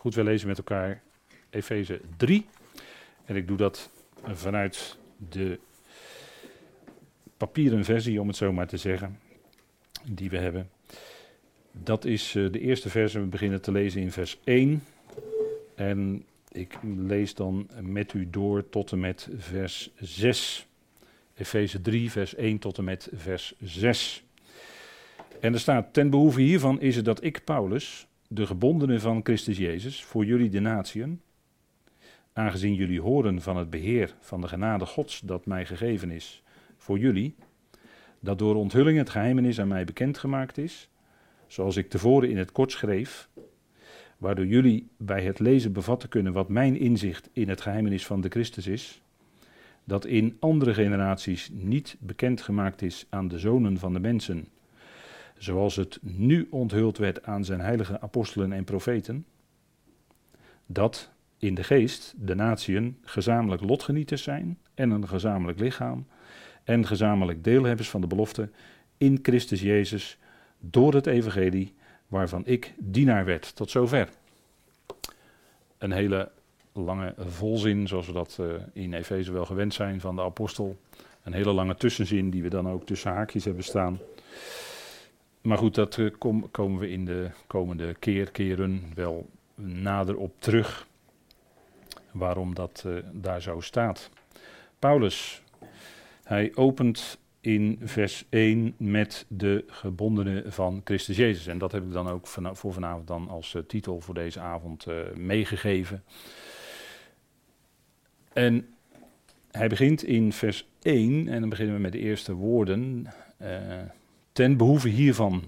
Goed, we lezen met elkaar Efeze 3. En ik doe dat vanuit de papieren versie, om het zo maar te zeggen, die we hebben. Dat is eh, de eerste vers. We beginnen te lezen in vers 1. En ik lees dan met u door tot en met vers 6. Efeze 3, vers 1 tot en met vers 6. En er staat: Ten behoeve hiervan is het dat ik, Paulus, de gebondene van Christus Jezus, voor jullie de natieën, aangezien jullie horen van het beheer van de genade Gods dat mij gegeven is, voor jullie, dat door onthulling het geheimenis aan mij bekendgemaakt is, zoals ik tevoren in het kort schreef, waardoor jullie bij het lezen bevatten kunnen wat mijn inzicht in het geheimenis van de Christus is, dat in andere generaties niet bekendgemaakt is aan de zonen van de mensen, zoals het nu onthuld werd aan zijn heilige apostelen en profeten, dat in de geest de natieën gezamenlijk lotgenieters zijn en een gezamenlijk lichaam en gezamenlijk deelhebbers van de belofte in Christus Jezus door het evangelie waarvan ik dienaar werd. Tot zover. Een hele lange volzin, zoals we dat uh, in Efeze wel gewend zijn van de apostel. Een hele lange tussenzin die we dan ook tussen haakjes hebben staan. Maar goed, dat kom, komen we in de komende keer, keren wel nader op terug. Waarom dat uh, daar zo staat. Paulus, hij opent in vers 1 met de gebondenen van Christus Jezus. En dat heb ik dan ook voor vanavond dan als uh, titel voor deze avond meegegeven. En hij begint in vers 1, en dan beginnen we met de eerste woorden. Ten behoeve hiervan.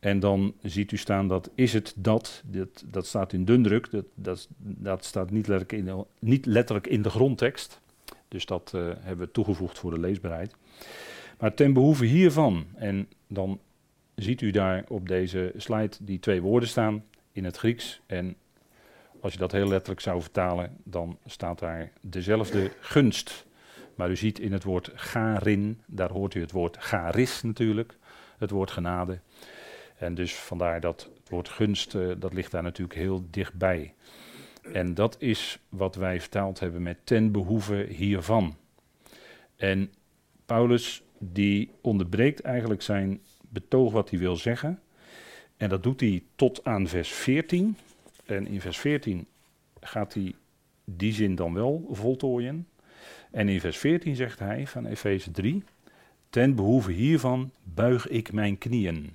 En dan ziet u staan dat is het dat, dat, dat staat in dundruk, dat, dat, dat staat niet letterlijk, in de, niet letterlijk in de grondtekst. Dus dat uh, hebben we toegevoegd voor de leesbaarheid. Maar ten behoeve hiervan, en dan ziet u daar op deze slide die twee woorden staan in het Grieks. En als je dat heel letterlijk zou vertalen, dan staat daar dezelfde gunst. Maar u ziet in het woord garin, daar hoort u het woord garis natuurlijk, het woord genade. En dus vandaar dat het woord gunst, uh, dat ligt daar natuurlijk heel dichtbij. En dat is wat wij vertaald hebben met ten behoeve hiervan. En Paulus die onderbreekt eigenlijk zijn betoog wat hij wil zeggen. En dat doet hij tot aan vers 14. En in vers 14 gaat hij die zin dan wel voltooien. En in vers 14 zegt hij van Efeze 3: Ten behoeve hiervan buig ik mijn knieën.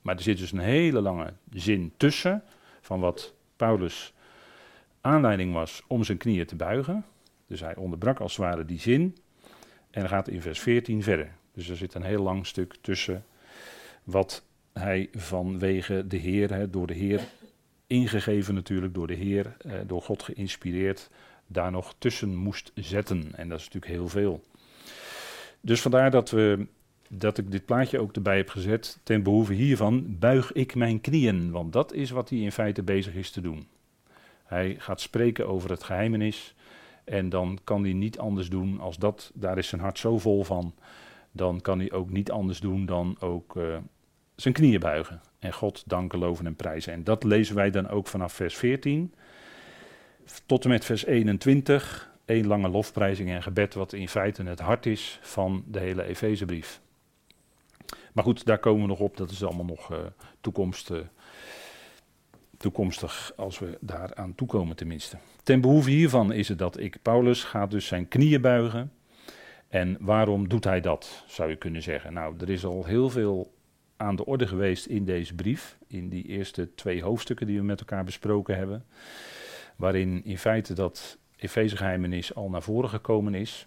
Maar er zit dus een hele lange zin tussen van wat Paulus aanleiding was om zijn knieën te buigen. Dus hij onderbrak als het ware die zin. En gaat in vers 14 verder. Dus er zit een heel lang stuk tussen wat hij vanwege de Heer, door de Heer ingegeven natuurlijk, door de Heer, eh, door God geïnspireerd, daar nog tussen moest zetten. En dat is natuurlijk heel veel. Dus vandaar dat, we, dat ik dit plaatje ook erbij heb gezet. Ten behoeve hiervan buig ik mijn knieën. Want dat is wat hij in feite bezig is te doen. Hij gaat spreken over het geheimenis. En dan kan hij niet anders doen als dat. Daar is zijn hart zo vol van. Dan kan hij ook niet anders doen dan ook uh, zijn knieën buigen. En God danken, loven en prijzen. En dat lezen wij dan ook vanaf vers 14 tot en met vers 21. Eén lange lofprijzing en gebed, wat in feite het hart is van de hele Efezebrief. Maar goed, daar komen we nog op. Dat is allemaal nog uh, toekomst. Uh, toekomstig als we daaraan toekomen tenminste. Ten behoeve hiervan is het dat ik, Paulus, gaat dus zijn knieën buigen. En waarom doet hij dat, zou je kunnen zeggen? Nou, er is al heel veel aan de orde geweest in deze brief, in die eerste twee hoofdstukken die we met elkaar besproken hebben, waarin in feite dat Efezegeheimenis al naar voren gekomen is,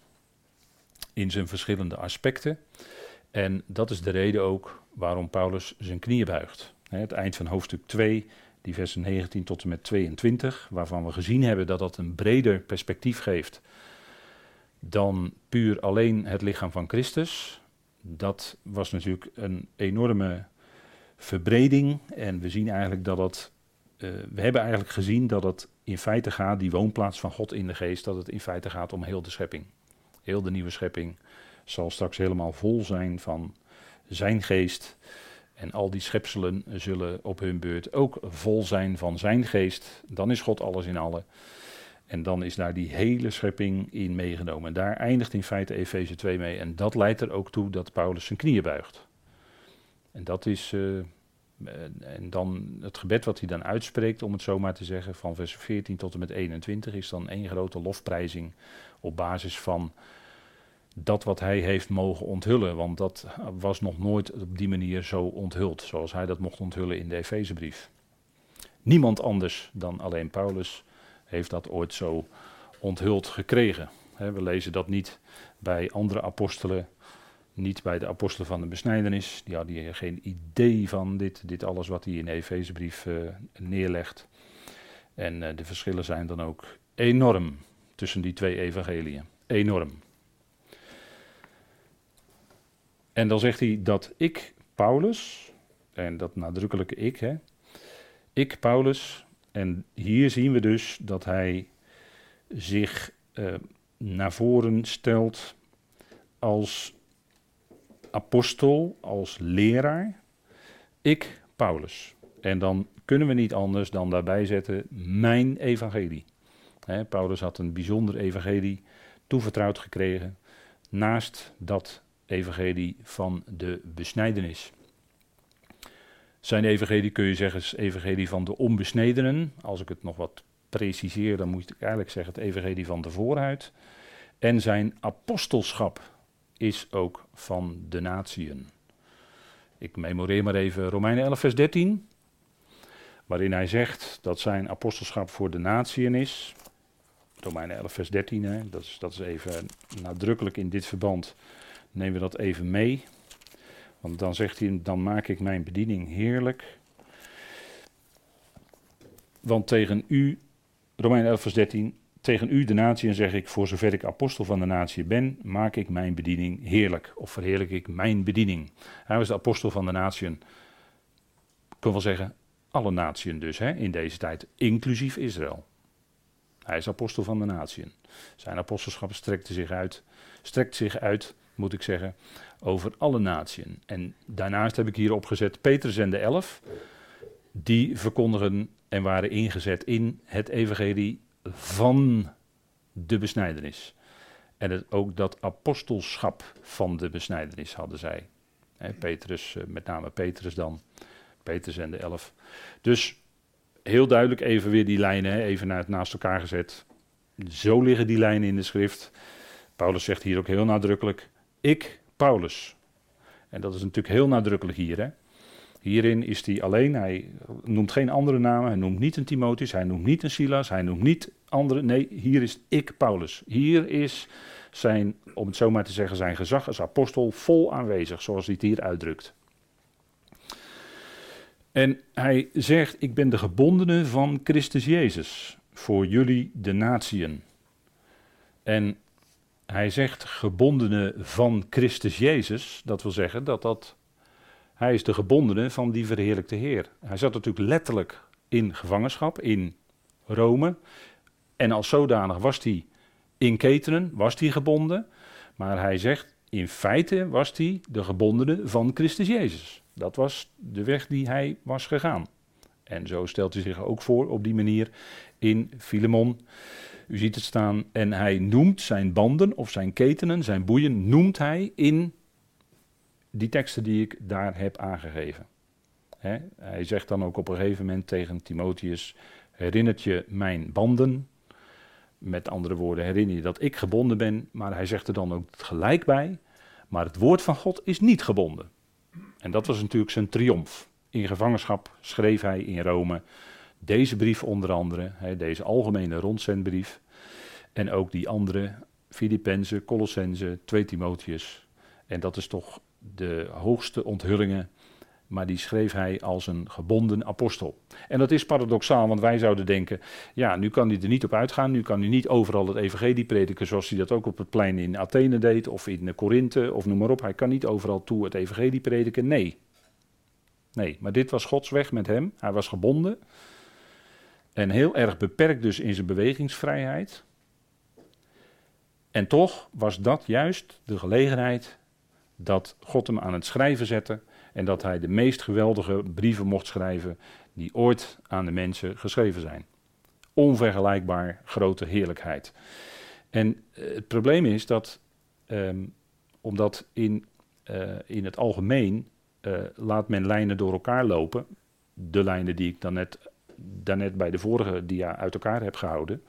in zijn verschillende aspecten. En dat is de reden ook waarom Paulus zijn knieën buigt. Het eind van hoofdstuk 2 die versen 19 tot en met 22, waarvan we gezien hebben dat dat een breder perspectief geeft dan puur alleen het lichaam van Christus. Dat was natuurlijk een enorme verbreding en we zien eigenlijk dat het, uh, we hebben eigenlijk gezien dat het in feite gaat, die woonplaats van God in de geest, dat het in feite gaat om heel de schepping. Heel de nieuwe schepping zal straks helemaal vol zijn van zijn geest En al die schepselen zullen op hun beurt ook vol zijn van zijn geest. Dan is God alles in alle. En dan is daar die hele schepping in meegenomen. En daar eindigt in feite Efeze 2 mee. En dat leidt er ook toe dat Paulus zijn knieën buigt. En dat is. Uh, en dan het gebed wat hij dan uitspreekt, om het zo maar te zeggen, van vers 14 tot en met 21, is dan één grote lofprijzing op basis van dat wat hij heeft mogen onthullen. Want dat was nog nooit op die manier zo onthuld, zoals hij dat mocht onthullen in de Efezebrief. Niemand anders dan alleen Paulus heeft dat ooit zo onthuld gekregen. we lezen dat niet bij andere apostelen, niet bij de apostelen van de besnijdenis. Die hadden geen idee van dit, dit alles wat hij in de Efezebrief uh, neerlegt. En uh, de verschillen zijn dan ook enorm tussen die twee evangeliën. Enorm. En dan zegt hij dat ik, Paulus, en dat nadrukkelijke ik, hè, ik, Paulus, en hier zien we dus dat hij zich uh, naar voren stelt als apostel, als leraar. Ik, Paulus. En dan kunnen we niet anders dan daarbij zetten mijn evangelie. Paulus had een bijzonder evangelie toevertrouwd gekregen. Naast dat evangelie van de besnijdenis. Zijn evangelie kun je zeggen is evangelie van de onbesnedenen. Als ik het nog wat preciseer, dan moet ik eigenlijk zeggen het evangelie van de voorhuid. En zijn apostelschap is ook van de natieën. Ik memoreer maar even Romeinen 11 vers 13. Waarin hij zegt dat zijn apostelschap voor de natieën is. Romeinen 11 vers 13, hè, dat, is, dat is even nadrukkelijk in dit verband nemen we dat even mee. Want dan zegt hij, dan maak ik mijn bediening heerlijk. Want tegen u, Romein 11 vers 13, tegen u de natie zeg ik, voor zover ik apostel van de natie ben, maak ik mijn bediening heerlijk. Of verheerlijk ik mijn bediening. Hij was de apostel van de natie. Ik kan wel zeggen, alle naties dus hè, in deze tijd, inclusief Israël. Hij is apostel van de natie. Zijn apostelschap strekte zich uit, strekt zich uit moet ik zeggen, over alle naties. En daarnaast heb ik hier opgezet Petrus en de elf, die verkondigen en waren ingezet in het evangelie van de besnijdenis. En het, ook dat apostelschap van de besnijdenis hadden zij. Petrus, eh, met name Petrus dan. Petrus en de elf. Dus heel duidelijk even weer die lijnen, even naast elkaar gezet. Zo liggen die lijnen in de schrift. Paulus zegt hier ook heel nadrukkelijk: ik, Paulus. En dat is natuurlijk heel nadrukkelijk hier. Hè? Hierin is hij alleen, hij noemt geen andere namen, hij noemt niet een Timotheus, hij noemt niet een Silas, hij noemt niet andere. Nee, hier is ik, Paulus. Hier is zijn, om het zo maar te zeggen, zijn gezag als apostel vol aanwezig, zoals hij het hier uitdrukt. En hij zegt, ik ben de gebondene van Christus Jezus, voor jullie de natieën. En hij zegt gebondene van Christus Jezus. Dat wil zeggen dat dat. Hij is de gebondene van die verheerlijkte Heer. Hij zat natuurlijk letterlijk in gevangenschap in Rome. En als zodanig was hij in ketenen, was hij gebonden. Maar hij zegt, in feite was hij de gebondene van Christus Jezus. Dat was de weg die hij was gegaan. En zo stelt hij zich ook voor op die manier in Filemon. U ziet het staan. En hij noemt zijn banden of zijn ketenen, zijn boeien, noemt hij in die teksten die ik daar heb aangegeven. hij zegt dan ook op een gegeven moment tegen Timotheus: Herinnert je mijn banden? Met andere woorden, herinner je dat ik gebonden ben, maar hij zegt er dan ook gelijk bij: Maar het woord van God is niet gebonden. En dat was natuurlijk zijn triomf. In gevangenschap schreef hij in Rome deze brief onder andere, deze algemene rondzendbrief. En ook die andere, Filippenzen, Colossense, 2 Timotheus. En dat is toch de hoogste onthullingen. Maar die schreef hij als een gebonden apostel. En dat is paradoxaal, want wij zouden denken: ja, nu kan hij er niet op uitgaan. Nu kan hij niet overal het Evangelie prediken. zoals hij dat ook op het plein in Athene deed. of in Korinthe, of noem maar op. Hij kan niet overal toe het Evangelie prediken. Nee. Nee, maar dit was Gods weg met hem. Hij was gebonden. En heel erg beperkt dus in zijn bewegingsvrijheid. En toch was dat juist de gelegenheid dat God hem aan het schrijven zette En dat hij de meest geweldige brieven mocht schrijven die ooit aan de mensen geschreven zijn. Onvergelijkbaar grote heerlijkheid. En eh, het probleem is dat, um, omdat in, uh, in het algemeen uh, laat men lijnen door elkaar lopen, de lijnen die ik dan net, daarnet bij de vorige dia uit elkaar heb gehouden.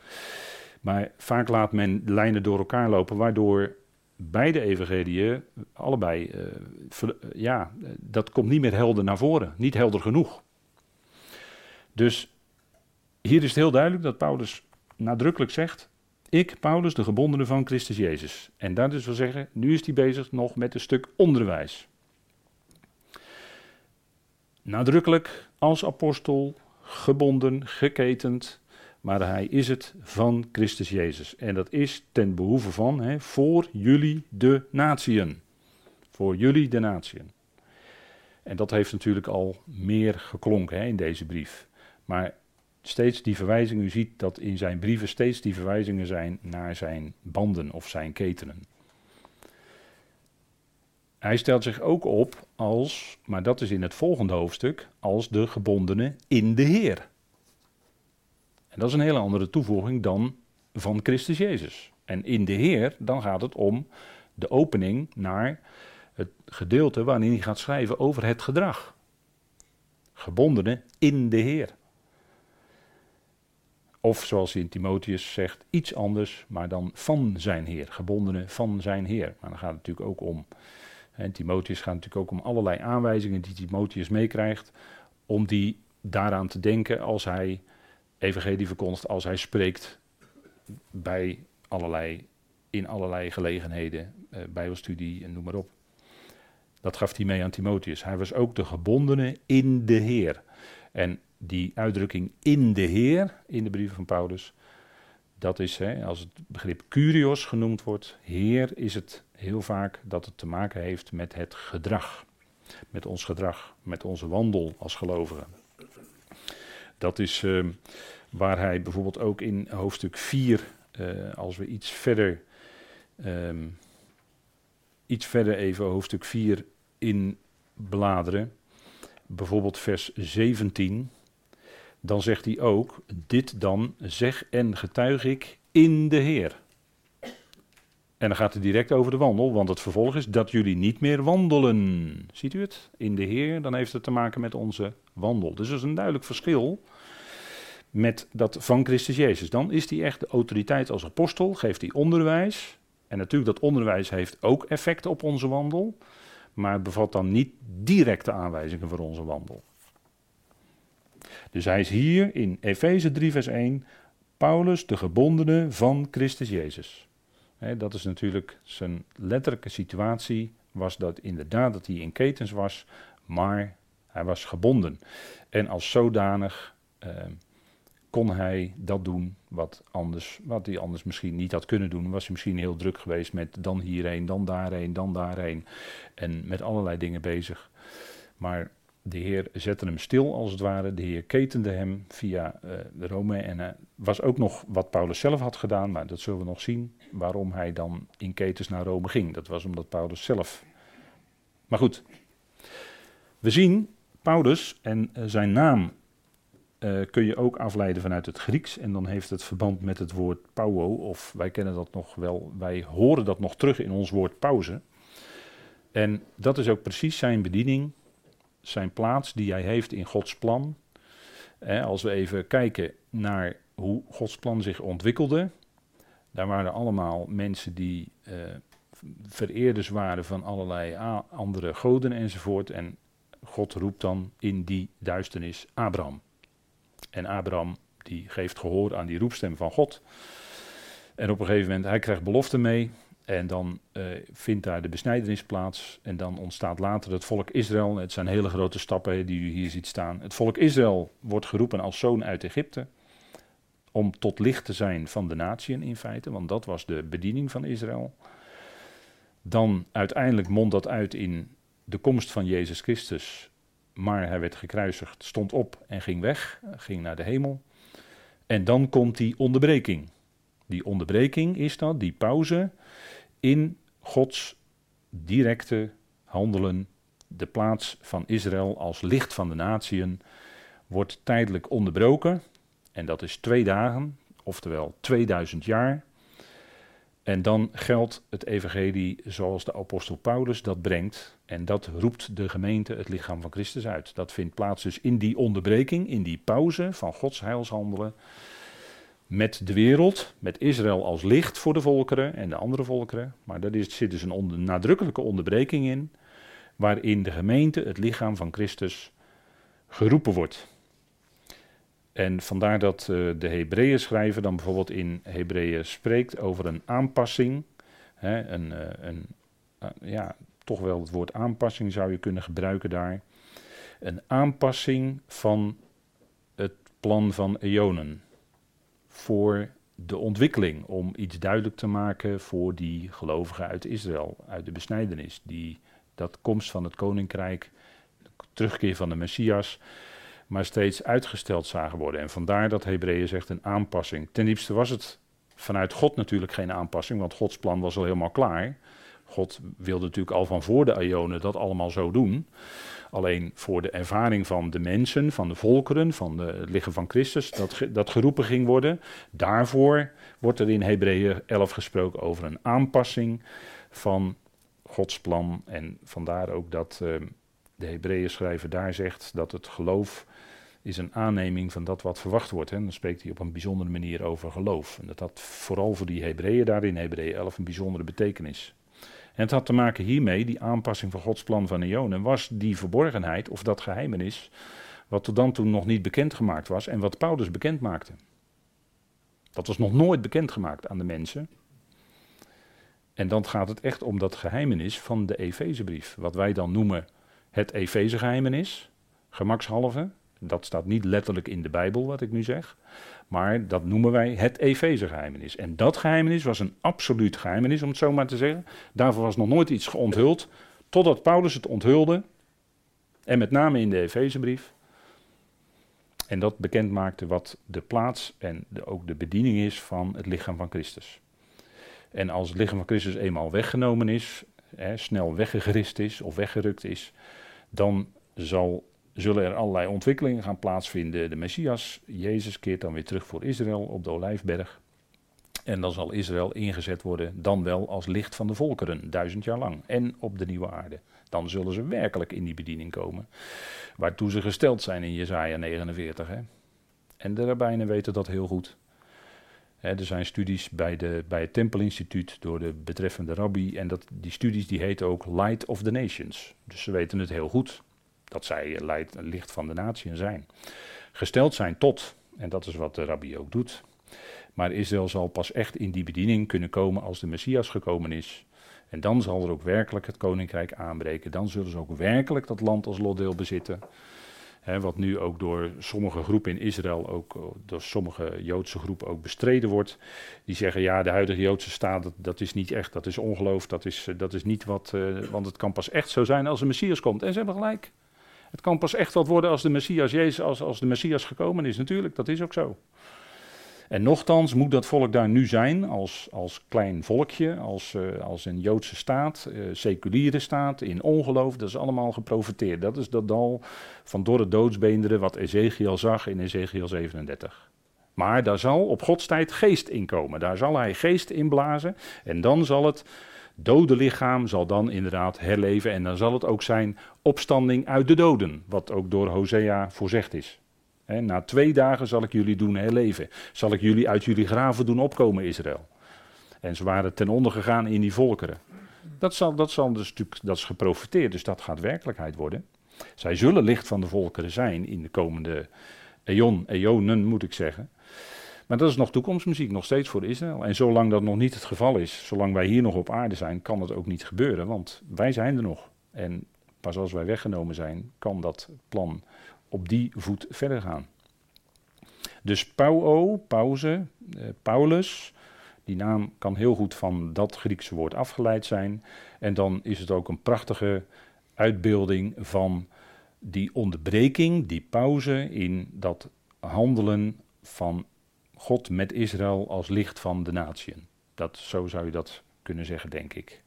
Maar vaak laat men lijnen door elkaar lopen, waardoor beide evangeliën, allebei, uh, ja, dat komt niet meer helder naar voren, niet helder genoeg. Dus hier is het heel duidelijk dat Paulus nadrukkelijk zegt, ik, Paulus, de gebondene van Christus Jezus. En dat is wil zeggen, nu is hij bezig nog met een stuk onderwijs. Nadrukkelijk als apostel, gebonden, geketend, maar hij is het van Christus Jezus. En dat is ten behoeve van, hè, voor jullie de natieën. Voor jullie de natieën. En dat heeft natuurlijk al meer geklonken hè, in deze brief. Maar steeds die verwijzingen, u ziet dat in zijn brieven steeds die verwijzingen zijn naar zijn banden of zijn ketenen. Hij stelt zich ook op als, maar dat is in het volgende hoofdstuk, als de gebondene in de Heer. Dat is een hele andere toevoeging dan van Christus Jezus. En in de Heer, dan gaat het om de opening naar het gedeelte waarin hij gaat schrijven over het gedrag. Gebondene in de Heer. Of zoals hij in Timotheus zegt, iets anders, maar dan van zijn Heer. Gebondene van zijn Heer. Maar dan gaat het natuurlijk ook om. En Timotheus gaat natuurlijk ook om allerlei aanwijzingen die Timotheus meekrijgt. Om die daaraan te denken als hij evangelie verkondigt, als hij spreekt bij allerlei, in allerlei gelegenheden, eh, bijbelstudie en noem maar op. Dat gaf hij mee aan Timotheus. Hij was ook de gebondene in de Heer. En die uitdrukking in de Heer in de brieven van Paulus, dat is, hè, als het begrip Curios genoemd wordt, Heer, is het heel vaak dat het te maken heeft met het gedrag. Met ons gedrag, met onze wandel als gelovigen. Dat is uh, waar hij bijvoorbeeld ook in hoofdstuk 4, uh, eh, als we iets verder, um, iets verder even hoofdstuk 4 in bladeren, bijvoorbeeld vers 17, dan zegt hij ook, dit dan zeg en getuig ik in de Heer. En dan gaat het direct over de wandel, want het vervolg is dat jullie niet meer wandelen. Ziet u het? In de Heer, dan heeft het te maken met onze wandel. Dus er is een duidelijk verschil met dat van Christus Jezus. Dan is hij echt de autoriteit als apostel, geeft hij onderwijs. En natuurlijk dat onderwijs heeft ook effect op onze wandel, maar het bevat dan niet directe aanwijzingen voor onze wandel. Dus hij is hier in Efeze 3, vers 1, Paulus, de gebondene van Christus Jezus. Dat is natuurlijk zijn letterlijke situatie, was dat inderdaad dat hij in ketens was, maar hij was gebonden. En als zodanig eh, kon hij dat doen wat, anders, wat hij anders misschien niet had kunnen doen. Was hij misschien heel druk geweest met dan hierheen, dan daarheen, dan daarheen. En met allerlei dingen bezig. Maar de Heer zette hem stil als het ware. De Heer ketende hem via uh, Rome. En was ook nog wat Paulus zelf had gedaan, maar dat zullen we nog zien. Waarom hij dan in ketens naar Rome ging. Dat was omdat Paulus zelf. Maar goed, we zien Paulus en uh, zijn naam kun je ook afleiden vanuit het Grieks. En dan heeft het verband met het woord pauwo. Of wij kennen dat nog wel, wij horen dat nog terug in ons woord pauze. En dat is ook precies zijn bediening zijn plaats die hij heeft in Gods plan. als we even kijken naar hoe Gods plan zich ontwikkelde. Daar waren allemaal mensen die uh, vereerders waren van allerlei andere goden enzovoort. En God roept dan in die duisternis Abraham. En Abraham die geeft gehoor aan die roepstem van God. En op een gegeven moment, hij krijgt belofte mee. En dan uh, vindt daar de besnijdenis plaats. En dan ontstaat later het volk Israël. Het zijn hele grote stappen die u hier ziet staan. Het volk Israël wordt geroepen als zoon uit Egypte. Om tot licht te zijn van de natieën in feite. Want dat was de bediening van Israël. Dan uiteindelijk mondt dat uit in de komst van Jezus Christus. Maar hij werd gekruisigd, stond op en ging weg. Ging naar de hemel. En dan komt die onderbreking. Die onderbreking is dat, die pauze in Gods directe handelen de plaats van Israël als licht van de natieën wordt tijdelijk onderbroken. En dat is twee dagen, oftewel 2000 jaar. En dan geldt het evangelie zoals de apostel Paulus dat brengt. En dat roept de gemeente het lichaam van Christus uit. Dat vindt plaats dus in die onderbreking, in die pauze van Gods heilshandelen. Met de wereld, met Israël als licht voor de volkeren en de andere volkeren. Maar daar zit dus een nadrukkelijke onderbreking in. Waarin de gemeente, het lichaam van Christus, geroepen wordt. En vandaar dat uh, de Hebreeën schrijver dan bijvoorbeeld in Hebreeën spreekt over een aanpassing. Hè, een, uh, een uh, ja, toch wel het woord aanpassing zou je kunnen gebruiken daar. Een aanpassing van het plan van eonen. Voor de ontwikkeling, om iets duidelijk te maken voor die gelovigen uit Israël, uit de besnijdenis. Die dat komst van het koninkrijk, de terugkeer van de Messias maar steeds uitgesteld zagen worden. En vandaar dat Hebreeën zegt een aanpassing. Ten diepste was het vanuit God natuurlijk geen aanpassing, want Gods plan was al helemaal klaar. God wilde natuurlijk al van voor de Ionen dat allemaal zo doen. Alleen voor de ervaring van de mensen, van de volkeren, van de, het lichaam van Christus, dat, dat geroepen ging worden. Daarvoor wordt er in Hebreeën 11 gesproken over een aanpassing van Gods plan. En vandaar ook dat uh, de Hebreeën schrijver daar zegt dat het geloof is een aanneming van dat wat verwacht wordt. En dan spreekt hij op een bijzondere manier over geloof. En dat had vooral voor die Hebreeën daar in Hebreeën 11 een bijzondere betekenis. En het had te maken hiermee, die aanpassing van Gods plan van Eonen, was die verborgenheid of dat geheimenis, wat tot dan toe nog niet bekendgemaakt was en wat Paulus bekend maakte. Dat was nog nooit bekendgemaakt aan de mensen. En dan gaat het echt om dat geheimenis van de Efezebrief, wat wij dan noemen het Efezegeheimenis, gemakshalve. Dat staat niet letterlijk in de Bijbel, wat ik nu zeg. Maar dat noemen wij het Efezegeheimenis. En dat geheimenis was een absoluut geheimenis, om het zo maar te zeggen. Daarvoor was nog nooit iets onthuld, totdat Paulus het onthulde. En met name in de Efezebrief. En dat bekend maakte wat de plaats en de, ook de bediening is van het lichaam van Christus. En als het lichaam van Christus eenmaal weggenomen is, hè, snel weggegrist is of weggerukt is, dan zal zullen er allerlei ontwikkelingen gaan plaatsvinden. De Messias, Jezus, keert dan weer terug voor Israël op de Olijfberg. En dan zal Israël ingezet worden, dan wel als licht van de volkeren, duizend jaar lang. En op de nieuwe aarde. Dan zullen ze werkelijk in die bediening komen. Waartoe ze gesteld zijn in Jezaja 49. Hè. En de rabbijnen weten dat heel goed. er zijn studies bij, de, bij het Tempelinstituut door de betreffende rabbi. En dat, die studies die heten ook Light of the Nations. Dus ze weten het heel goed dat zij leid, licht van de natie zijn. Gesteld zijn tot, en dat is wat de rabbi ook doet. Maar Israël zal pas echt in die bediening kunnen komen als de Messias gekomen is. En dan zal er ook werkelijk het koninkrijk aanbreken. Dan zullen ze ook werkelijk dat land als lotdeel bezitten. wat nu ook door sommige groepen in Israël, ook eh, door sommige Joodse groepen ook bestreden wordt. Die zeggen, ja, de huidige Joodse staat, dat, is niet echt, dat is ongeloof, dat is, dat is niet wat, uh, want het kan pas echt zo zijn als de Messias komt. En ze hebben gelijk. Het kan pas echt wat worden als de Messias Jezus, als, als de Messias gekomen is. Natuurlijk, dat is ook zo. En nochtans moet dat volk daar nu zijn als, als klein volkje, als, uh, als een Joodse staat, uh, seculiere staat, in ongeloof. Dat is allemaal geprofiteerd. Dat is dat dal van dorre doodsbeenderen wat Ezekiel zag in Ezekiel 37. Maar daar zal op Gods tijd geest in komen. Daar zal hij geest inblazen. En dan zal het dode lichaam zal dan inderdaad herleven. En dan zal het ook zijn opstanding uit de doden, wat ook door Hosea voorzegd is. na twee dagen zal ik jullie doen herleven. Zal ik jullie uit jullie graven doen opkomen, Israël. En ze waren ten onder gegaan in die volkeren. Dat, zal, dat, zal dus, dat is geprofiteerd, dus dat gaat werkelijkheid worden. Zij zullen licht van de volkeren zijn in de komende eon, eonen moet ik zeggen. Maar dat is nog toekomstmuziek, nog steeds voor Israël. En zolang dat nog niet het geval is, zolang wij hier nog op aarde zijn, kan het ook niet gebeuren, want wij zijn er nog. En pas als wij weggenomen zijn, kan dat plan op die voet verder gaan. Dus Pauo, pauze, eh, Paulus, die naam kan heel goed van dat Griekse woord afgeleid zijn. En dan is het ook een prachtige uitbeelding van die onderbreking, die pauze in dat handelen van God met Israël als licht van de natieën. Dat, zo zou je dat kunnen zeggen, denk ik.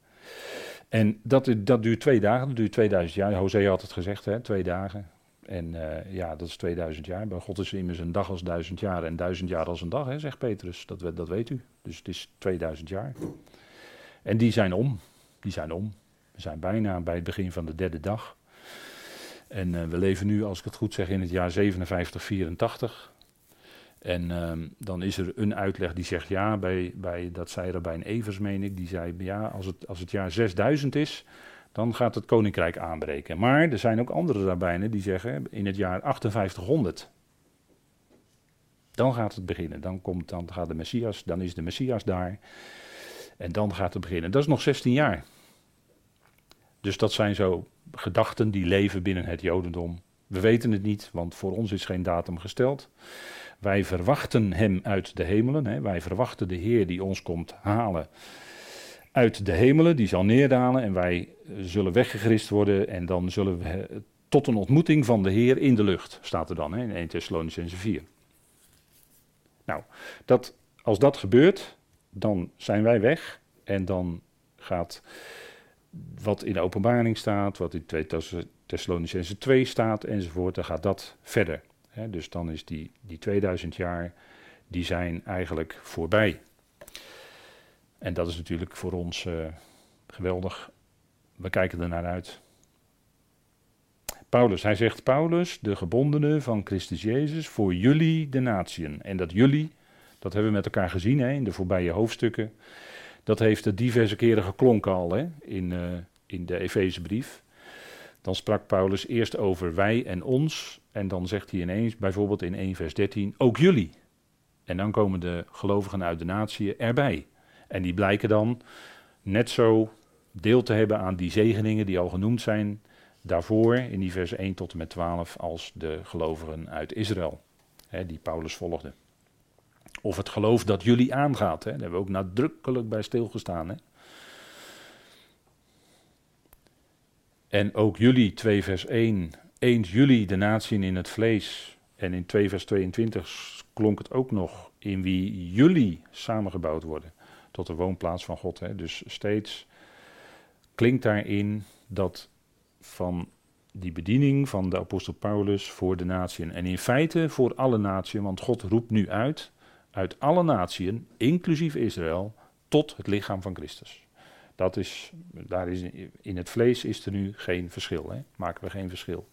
En dat, dat duurt twee dagen, dat duurt 2000 jaar. Hosea had het gezegd, hè, twee dagen. En uh, ja, dat is 2000 jaar. Bij God is immers een dag als duizend jaar en duizend jaar als een dag, hè, zegt Petrus. Dat, dat weet u. Dus het is 2000 jaar. En die zijn om. Die zijn om. We zijn bijna bij het begin van de derde dag. En uh, we leven nu, als ik het goed zeg, in het jaar 5784. En uh, dan is er een uitleg die zegt ja, bij, bij, dat zei Rabijn Evers, meen ik, die zei ja, als het, als het jaar 6000 is, dan gaat het koninkrijk aanbreken. Maar er zijn ook andere rabbijnen die zeggen in het jaar 5800. Dan gaat het beginnen. Dan, komt, dan gaat de Messias, dan is de Messias daar. En dan gaat het beginnen. Dat is nog 16 jaar. Dus dat zijn zo gedachten die leven binnen het Jodendom. We weten het niet, want voor ons is geen datum gesteld. Wij verwachten Hem uit de hemelen. Hè. Wij verwachten de Heer die ons komt halen uit de hemelen. Die zal neerdalen en wij zullen weggegrist worden. En dan zullen we tot een ontmoeting van de Heer in de lucht, staat er dan hè, in 1 Thessalonicense 4. Nou, dat, als dat gebeurt, dan zijn wij weg. En dan gaat wat in de openbaring staat, wat in 2 Thessalonicense 2 staat enzovoort, dan gaat dat verder. Dus dan is die, die 2000 jaar, die zijn eigenlijk voorbij. En dat is natuurlijk voor ons uh, geweldig. We kijken er naar uit. Paulus, hij zegt Paulus, de gebondene van Christus Jezus, voor jullie de natieën. En dat jullie, dat hebben we met elkaar gezien hè, in de voorbije hoofdstukken. Dat heeft er diverse keren geklonken al hè, in, uh, in de Efezebrief. Dan sprak Paulus eerst over wij en ons. En dan zegt hij ineens, bijvoorbeeld in 1 vers 13, ook jullie. En dan komen de gelovigen uit de natie erbij. En die blijken dan net zo deel te hebben aan die zegeningen die al genoemd zijn daarvoor in die vers 1 tot en met 12 als de gelovigen uit Israël, hè, die Paulus volgde. Of het geloof dat jullie aangaat, hè, daar hebben we ook nadrukkelijk bij stilgestaan. Hè. En ook jullie, 2 vers 1, eens jullie de natieën in het vlees. En in 2 vers 22 klonk het ook nog in wie jullie samengebouwd worden tot de woonplaats van God. Hè. Dus steeds klinkt daarin dat van die bediening van de apostel Paulus voor de natieën. En in feite voor alle natieën, want God roept nu uit, uit alle natieën, inclusief Israël, tot het lichaam van Christus. Dat is, daar is, in het vlees is er nu geen verschil, hè? maken we geen verschil.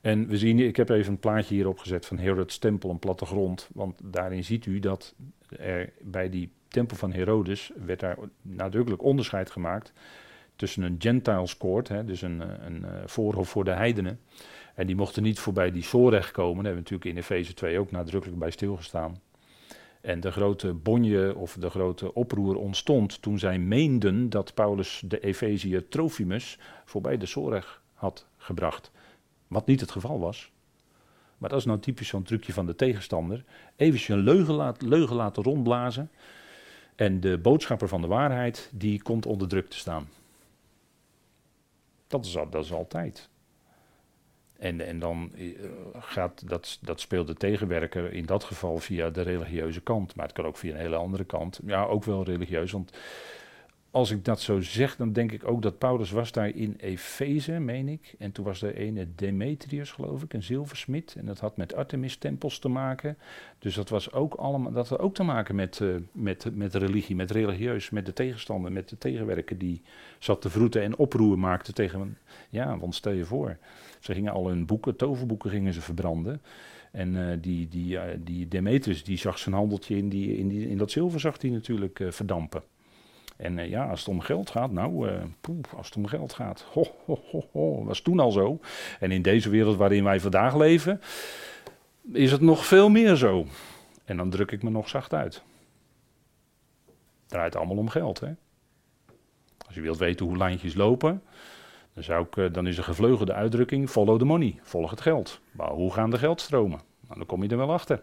En we zien, ik heb even een plaatje hierop gezet van Herod's tempel, een plattegrond. Want daarin ziet u dat er bij die tempel van Herodes werd daar nadrukkelijk onderscheid gemaakt tussen een Gentiles court, hè, dus een, een, eh, voorhof voor de heidenen. En die mochten niet voorbij die Zoreg komen. Daar hebben we natuurlijk in Efeze 2 ook nadrukkelijk bij stilgestaan. En de grote bonje of de grote oproer ontstond toen zij meenden dat Paulus de Efeziër Trofimus voorbij de Zoreg had gebracht. Wat niet het geval was. Maar dat is nou typisch zo'n trucje van de tegenstander. Even een leugen, leugen laten rondblazen. En de boodschapper van de waarheid, die komt onder druk te staan. Dat is, dat is altijd. En, en dan eh, gaat dat, dat speelt de tegenwerker in dat geval via de religieuze kant. Maar het kan ook via een hele andere kant. Ja, ook wel religieus. Want als ik dat zo zeg, dan denk ik ook dat Paulus was daar in Efeze, meen ik. En toen was er ene Demetrius, geloof ik, een zilversmid. En dat had met Artemis-tempels te maken. Dus dat, was ook allemaal, dat had ook te maken met, uh, met, met religie, met religieus, met de tegenstander, met de tegenwerker die zat te vroeten en oproer maakte tegen... Ja, want stel je voor, ze gingen al hun boeken, toverboeken gingen ze verbranden. En uh, die, die, uh, die Demetrius, die zag zijn handeltje in, die, in, die, in dat zilver, zag hij natuurlijk verdampen. En uh, ja, als het om geld gaat, nou, uh, poef, als het om geld gaat, ho, ho, ho, ho, was toen al zo. En in deze wereld waarin wij vandaag leven, is het nog veel meer zo. En dan druk ik me nog zacht uit. Draait allemaal om geld, hè. Als je wilt weten hoe lijntjes lopen, dan, zou ik, uh, dan is een gevleugelde uitdrukking, follow the money, volg het geld. Maar hoe gaan de geldstromen? Nou, dan kom je er wel achter,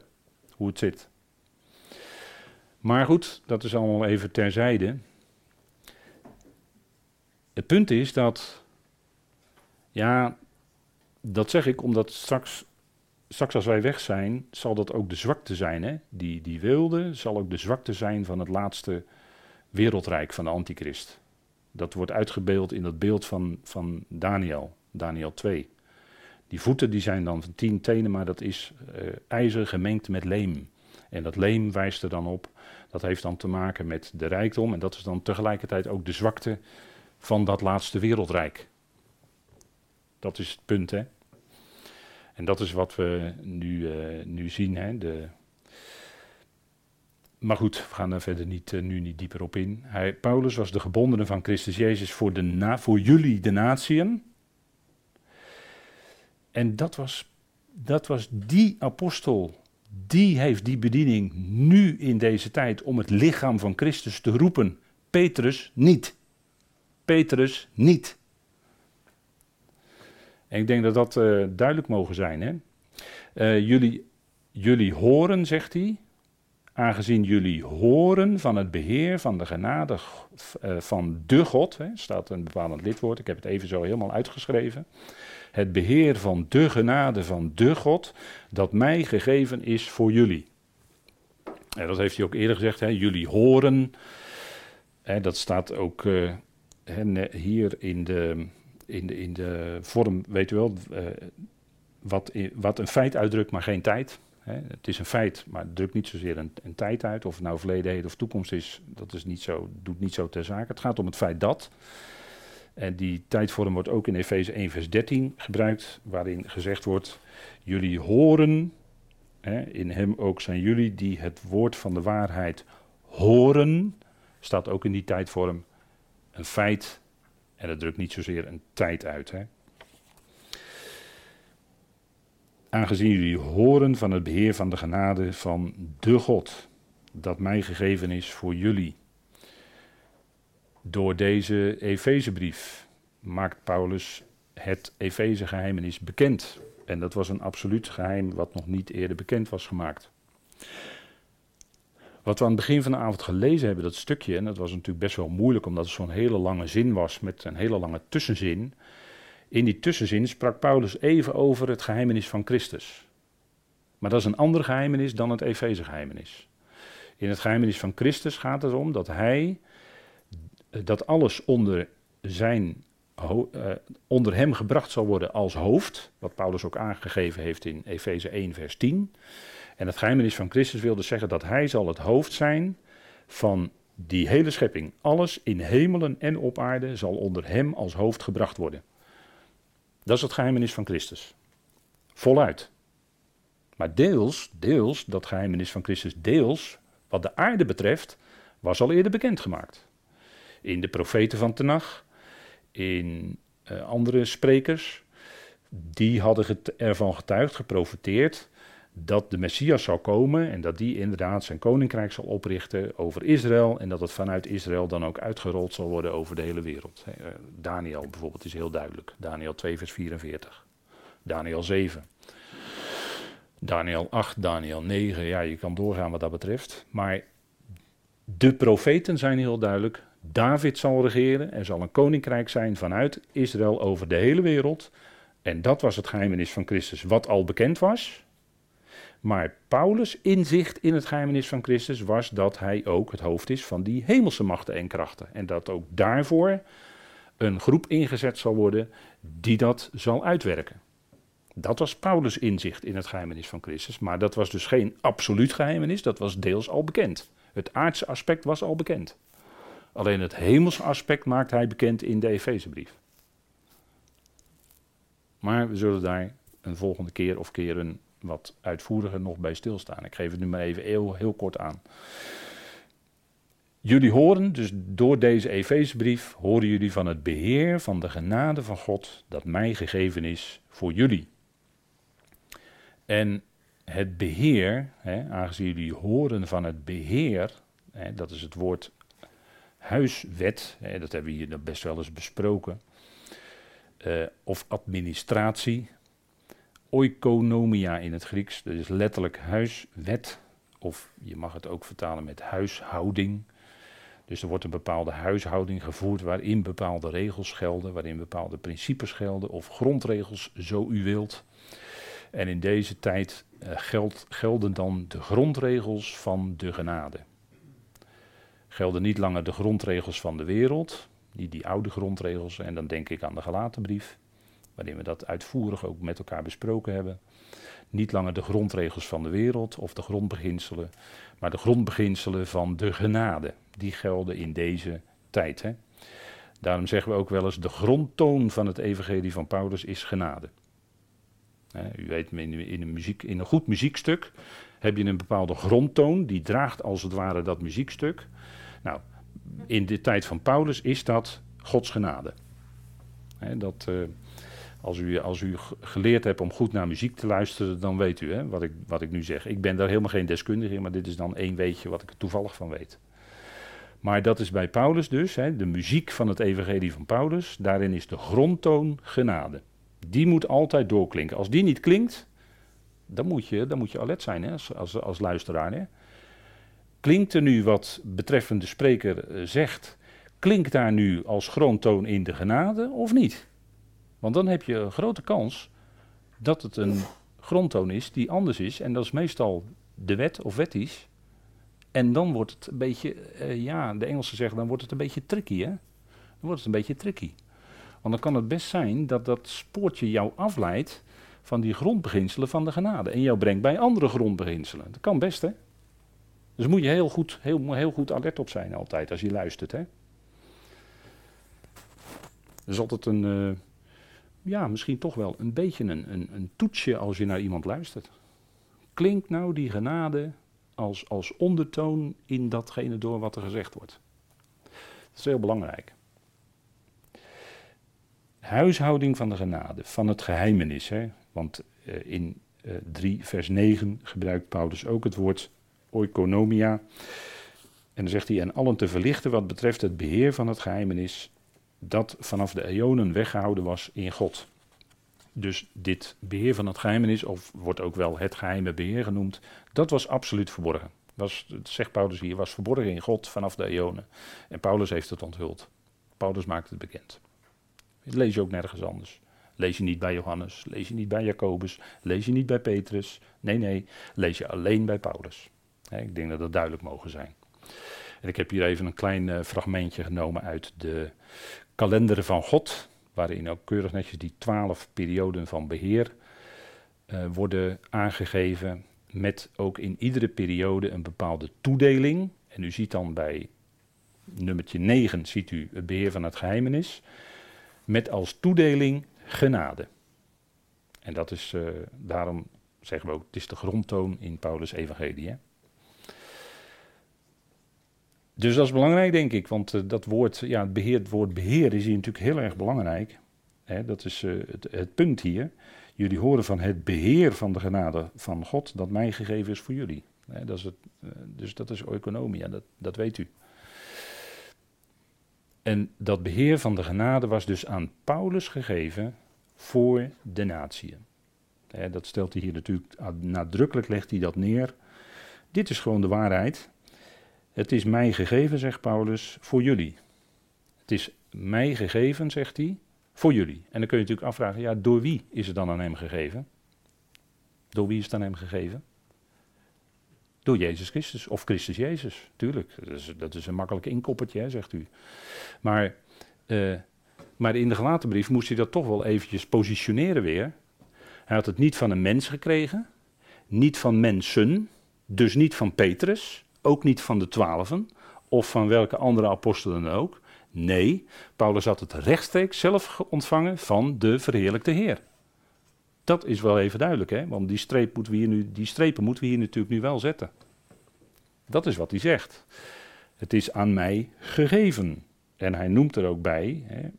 hoe het zit. Maar goed, dat is allemaal even terzijde. Het punt is dat, ja, dat zeg ik omdat straks, straks als wij weg zijn, zal dat ook de zwakte zijn. Hè? Die, die wilde zal ook de zwakte zijn van het laatste wereldrijk van de antichrist. Dat wordt uitgebeeld in dat beeld van, van Daniel, Daniel 2. Die voeten die zijn dan van tien tenen, maar dat is uh, ijzer gemengd met leem. En dat leem wijst er dan op. Dat heeft dan te maken met de rijkdom. En dat is dan tegelijkertijd ook de zwakte van dat laatste wereldrijk. Dat is het punt, hè. En dat is wat we nu, uh, nu zien, hè. De... Maar goed, we gaan daar verder niet, uh, nu niet dieper op in. Hij, Paulus was de gebondene van Christus Jezus voor, de na, voor jullie, de natieën. En dat was, dat was die apostel, die heeft die bediening nu in deze tijd om het lichaam van Christus te roepen. Petrus niet. Petrus niet. En ik denk dat dat uh, duidelijk mogen zijn. Hè? Uh, jullie, jullie horen, zegt hij, aangezien jullie horen van het beheer van de genade uh, van de God, hè, staat een bepaald lidwoord, ik heb het even zo helemaal uitgeschreven het beheer van de genade van de God, dat mij gegeven is voor jullie. En dat heeft hij ook eerder gezegd, hè, jullie horen. Hè, dat staat ook hier in de, in, de, in de vorm, weet u wel, uh, wat, wat een feit uitdrukt, maar geen tijd. Hè. Het is een feit, maar het drukt niet zozeer een, een tijd uit. Of het nou verleden, heden of toekomst is, dat is niet zo, doet niet zo ter zake. Het gaat om het feit dat. En die tijdvorm wordt ook in Efeze 1, vers 13 gebruikt, waarin gezegd wordt: Jullie horen, hè, in hem ook zijn jullie die het woord van de waarheid horen, staat ook in die tijdvorm een feit. En dat drukt niet zozeer een tijd uit. Hè. Aangezien jullie horen van het beheer van de genade van de God, dat mij gegeven is voor jullie door deze Efezebrief maakt Paulus het Efezegeheimenis bekend. En dat was een absoluut geheim wat nog niet eerder bekend was gemaakt. Wat we aan het begin van de avond gelezen hebben, dat stukje, en dat was natuurlijk best wel moeilijk omdat het zo'n hele lange zin was met een hele lange tussenzin. In die tussenzin sprak Paulus even over het geheimenis van Christus. Maar dat is een ander geheimenis dan het Efezegeheimenis. In het geheimenis van Christus gaat het om dat hij dat alles onder, zijn, uh, onder hem gebracht zal worden als hoofd, wat Paulus ook aangegeven heeft in Efeze 1, vers 10. En het geheimenis van Christus wil dus zeggen dat hij zal het hoofd zijn van die hele schepping. Alles in hemelen en op aarde zal onder hem als hoofd gebracht worden. Dat is het geheimenis van Christus. Voluit. Maar deels, deels, dat geheimenis van Christus, deels, wat de aarde betreft, was al eerder bekendgemaakt in de profeten van Tenach, in uh, andere sprekers. Die hadden ervan getuigd, geprofiteerd, dat de Messias zou komen en dat die inderdaad zijn koninkrijk zal oprichten over Israël en dat het vanuit Israël dan ook uitgerold zal worden over de hele wereld. Eh, Daniel bijvoorbeeld is heel duidelijk. Daniel 2 vers 44. Daniel 7. Daniel 8, Daniel 9, ja je kan doorgaan wat dat betreft. Maar de profeten zijn heel duidelijk. David zal regeren. Er zal een koninkrijk zijn vanuit Israël over de hele wereld. En dat was het geheimenis van Christus, wat al bekend was. Maar Paulus' inzicht in het geheimenis van Christus was dat hij ook het hoofd is van die hemelse machten en krachten. En dat ook daarvoor een groep ingezet zal worden die dat zal uitwerken. Dat was Paulus' inzicht in het geheimenis van Christus. Maar dat was dus geen absoluut geheimenis, dat was deels al bekend. Het aardse aspect was al bekend. Alleen het hemelse aspect maakt hij bekend in de Efezebrief. Maar we zullen daar een volgende keer of keren wat uitvoeriger nog bij stilstaan. Ik geef het nu maar even heel, kort aan. Jullie horen, dus door deze Efezebrief, horen jullie van het beheer van de genade van God dat mij gegeven is voor jullie. En het beheer, hè, aangezien jullie horen van het beheer, hè, dat is het woord huiswet, hè, dat hebben we hier best wel eens besproken, uh, of administratie, oikonomia in het Grieks, dat is letterlijk huiswet, of je mag het ook vertalen met huishouding. Dus er wordt een bepaalde huishouding gevoerd waarin bepaalde regels gelden, waarin bepaalde principes gelden, of grondregels, zo u wilt. En in deze tijd geld, gelden dan de grondregels van de genade gelden niet langer de grondregels van de wereld. Niet die oude grondregels. En dan denk ik aan de Galatenbrief, waarin we dat uitvoerig ook met elkaar besproken hebben. Niet langer de grondregels van de wereld of de grondbeginselen, maar de grondbeginselen van de genade. Die gelden in deze tijd. Hè? Daarom zeggen we ook wel eens: de grondtoon van het Evangelie van Paulus is genade. u weet, in, in, een muziek, in een goed muziekstuk heb je een bepaalde grondtoon, die draagt als het ware dat muziekstuk. Nou, in de tijd van Paulus is dat Gods genade. dat, uh, als, u, als u geleerd hebt om goed naar muziek te luisteren, dan weet u hè, wat, ik, wat ik nu zeg. Ik ben daar helemaal geen deskundige in, maar dit is dan één weetje wat ik er toevallig van weet. Maar dat is bij Paulus dus, hè, de muziek van het evangelie van Paulus, daarin is de grondtoon genade. Die moet altijd doorklinken. Als die niet klinkt, dan moet je, dan moet je alert zijn hè, als, als, luisteraar. Hè. Klinkt er nu wat betreffende spreker eh, zegt, klinkt daar nu als grondtoon in de genade of niet? Want dan heb je een grote kans dat het een grondtoon is die anders is. En dat is meestal de wet of wettisch. En dan wordt het een beetje, uh, ja, de Engelsen zeggen, dan wordt het een beetje tricky, hè? Dan wordt het een beetje tricky. Want dan kan het best zijn dat dat spoortje jou afleidt van die grondbeginselen van de genade. En jou brengt bij andere grondbeginselen. Dat kan best, hè? Dus moet je heel goed, heel, heel goed alert op zijn altijd als je luistert, hè? Er is altijd een, uh, ja, misschien toch wel een beetje een, een, een toetsje als je naar iemand luistert. Klinkt nou die genade als, als ondertoon in datgene door wat er gezegd wordt. Dat is heel belangrijk. Huishouding van de genade, van het geheimenis. Hè? Want uh, in uh, eh, 3 vers 9 gebruikt Paulus ook het woord oikonomia. En dan zegt hij, en allen te verlichten wat betreft het beheer van het geheimenis, dat vanaf de eonen weggehouden was in God. Dus dit beheer van het geheimenis, of wordt ook wel het geheime beheer genoemd, dat was absoluut verborgen. Was, dat zegt Paulus hier, was verborgen in God vanaf de eonen. En Paulus heeft het onthuld. Paulus maakt het bekend. Lees je ook nergens anders. Lees je niet bij Johannes, lees je niet bij Jacobus, lees je niet bij Petrus. Nee, nee, lees je alleen bij Paulus. ik denk dat dat duidelijk mogen zijn. En ik heb hier even een klein uh, fragmentje genomen uit de kalender van God waarin ook keurig netjes die twaalf perioden van beheer uh, worden aangegeven, met ook in iedere periode een bepaalde toedeling. En u ziet dan bij nummertje 9 ziet u het beheer van het geheimenis, met als toedeling genade. En dat is, uh, daarom zeggen we ook, het is de grondtoon in Paulus' evangelie. Dus dat is belangrijk, denk ik, want uh, dat woord, ja, het, woord beheer is hier natuurlijk heel erg belangrijk. Hè, dat is uh, het, het, punt hier. Jullie horen van het beheer van de genade van God dat mij gegeven is voor jullie. Hè, dat is het, uh, dus dat is economia, dat, dat weet u. En dat beheer van de genade was dus aan Paulus gegeven voor de natieën. dat stelt hij hier natuurlijk nadrukkelijk, legt hij dat neer. Dit is gewoon de waarheid. Het is mij gegeven, zegt Paulus, voor jullie. Het is mij gegeven, zegt hij, voor jullie. En dan kun je natuurlijk afvragen, ja, door wie is het dan aan hem gegeven? Door wie is het aan hem gegeven? Door Jezus Christus, of Christus Jezus, tuurlijk. Dat is, dat is een makkelijk inkoppertje, hè, zegt u. Maar, uh, maar in de gelaten brief moest hij dat toch wel eventjes positioneren weer. Hij had het niet van een mens gekregen, niet van mensen, dus niet van Petrus, ook niet van de twaalfen of van welke andere apostelen ook. Nee, Paulus had het rechtstreeks zelf ontvangen van de verheerlijkte Heer. Dat is wel even duidelijk, hè? want die, streep moeten we hier nu, die strepen moeten we hier natuurlijk nu wel zetten. Dat is wat hij zegt. Het is aan mij gegeven. En hij noemt er ook bij, hè,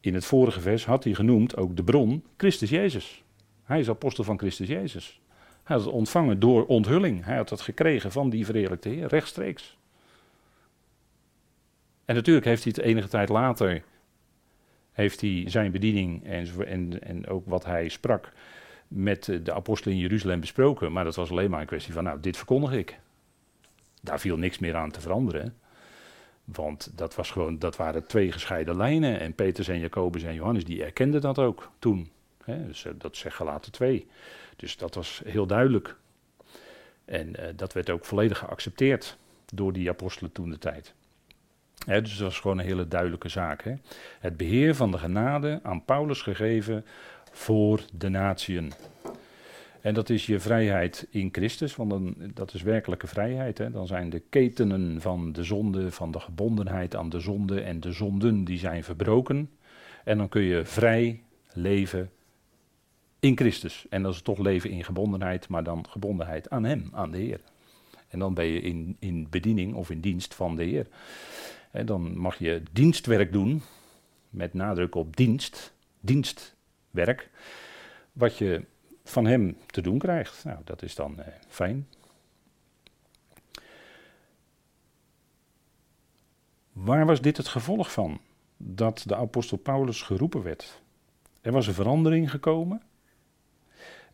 in het vorige vers had hij genoemd ook de bron, Christus Jezus. Hij is apostel van Christus Jezus. Hij had het ontvangen door onthulling. Hij had het gekregen van die verheerlijkte Heer, rechtstreeks. En natuurlijk heeft hij het enige tijd later, heeft hij zijn bediening en, en, en ook wat hij sprak met de apostelen in Jeruzalem besproken. Maar dat was alleen maar een kwestie van, nou, dit verkondig ik. Daar viel niks meer aan te veranderen. Want dat, was gewoon, dat waren twee gescheiden lijnen. En Petrus en Jacobus en Johannes, die erkenden dat ook toen. dus eh, dat zegt gelaten twee. Dus dat was heel duidelijk. En uh, dat werd ook volledig geaccepteerd door die apostelen toen de tijd. dus dat was gewoon een hele duidelijke zaak. Hè? Het beheer van de genade aan Paulus gegeven voor de natieën. En dat is je vrijheid in Christus, want dan, dat is werkelijke vrijheid. Hè? Dan zijn de ketenen van de zonde, van de gebondenheid aan de zonde en de zonden, die zijn verbroken. En dan kun je vrij leven in Christus. En dat is toch leven in gebondenheid, maar dan gebondenheid aan Hem, aan de Heer. En dan ben je in, in bediening of in dienst van de Heer. Dan mag je dienstwerk doen, met nadruk op dienst, dienstwerk, wat je van Hem te doen krijgt. Nou, dat is dan eh, fijn. Waar was dit het gevolg van? Dat de apostel Paulus geroepen werd. Er was een verandering gekomen.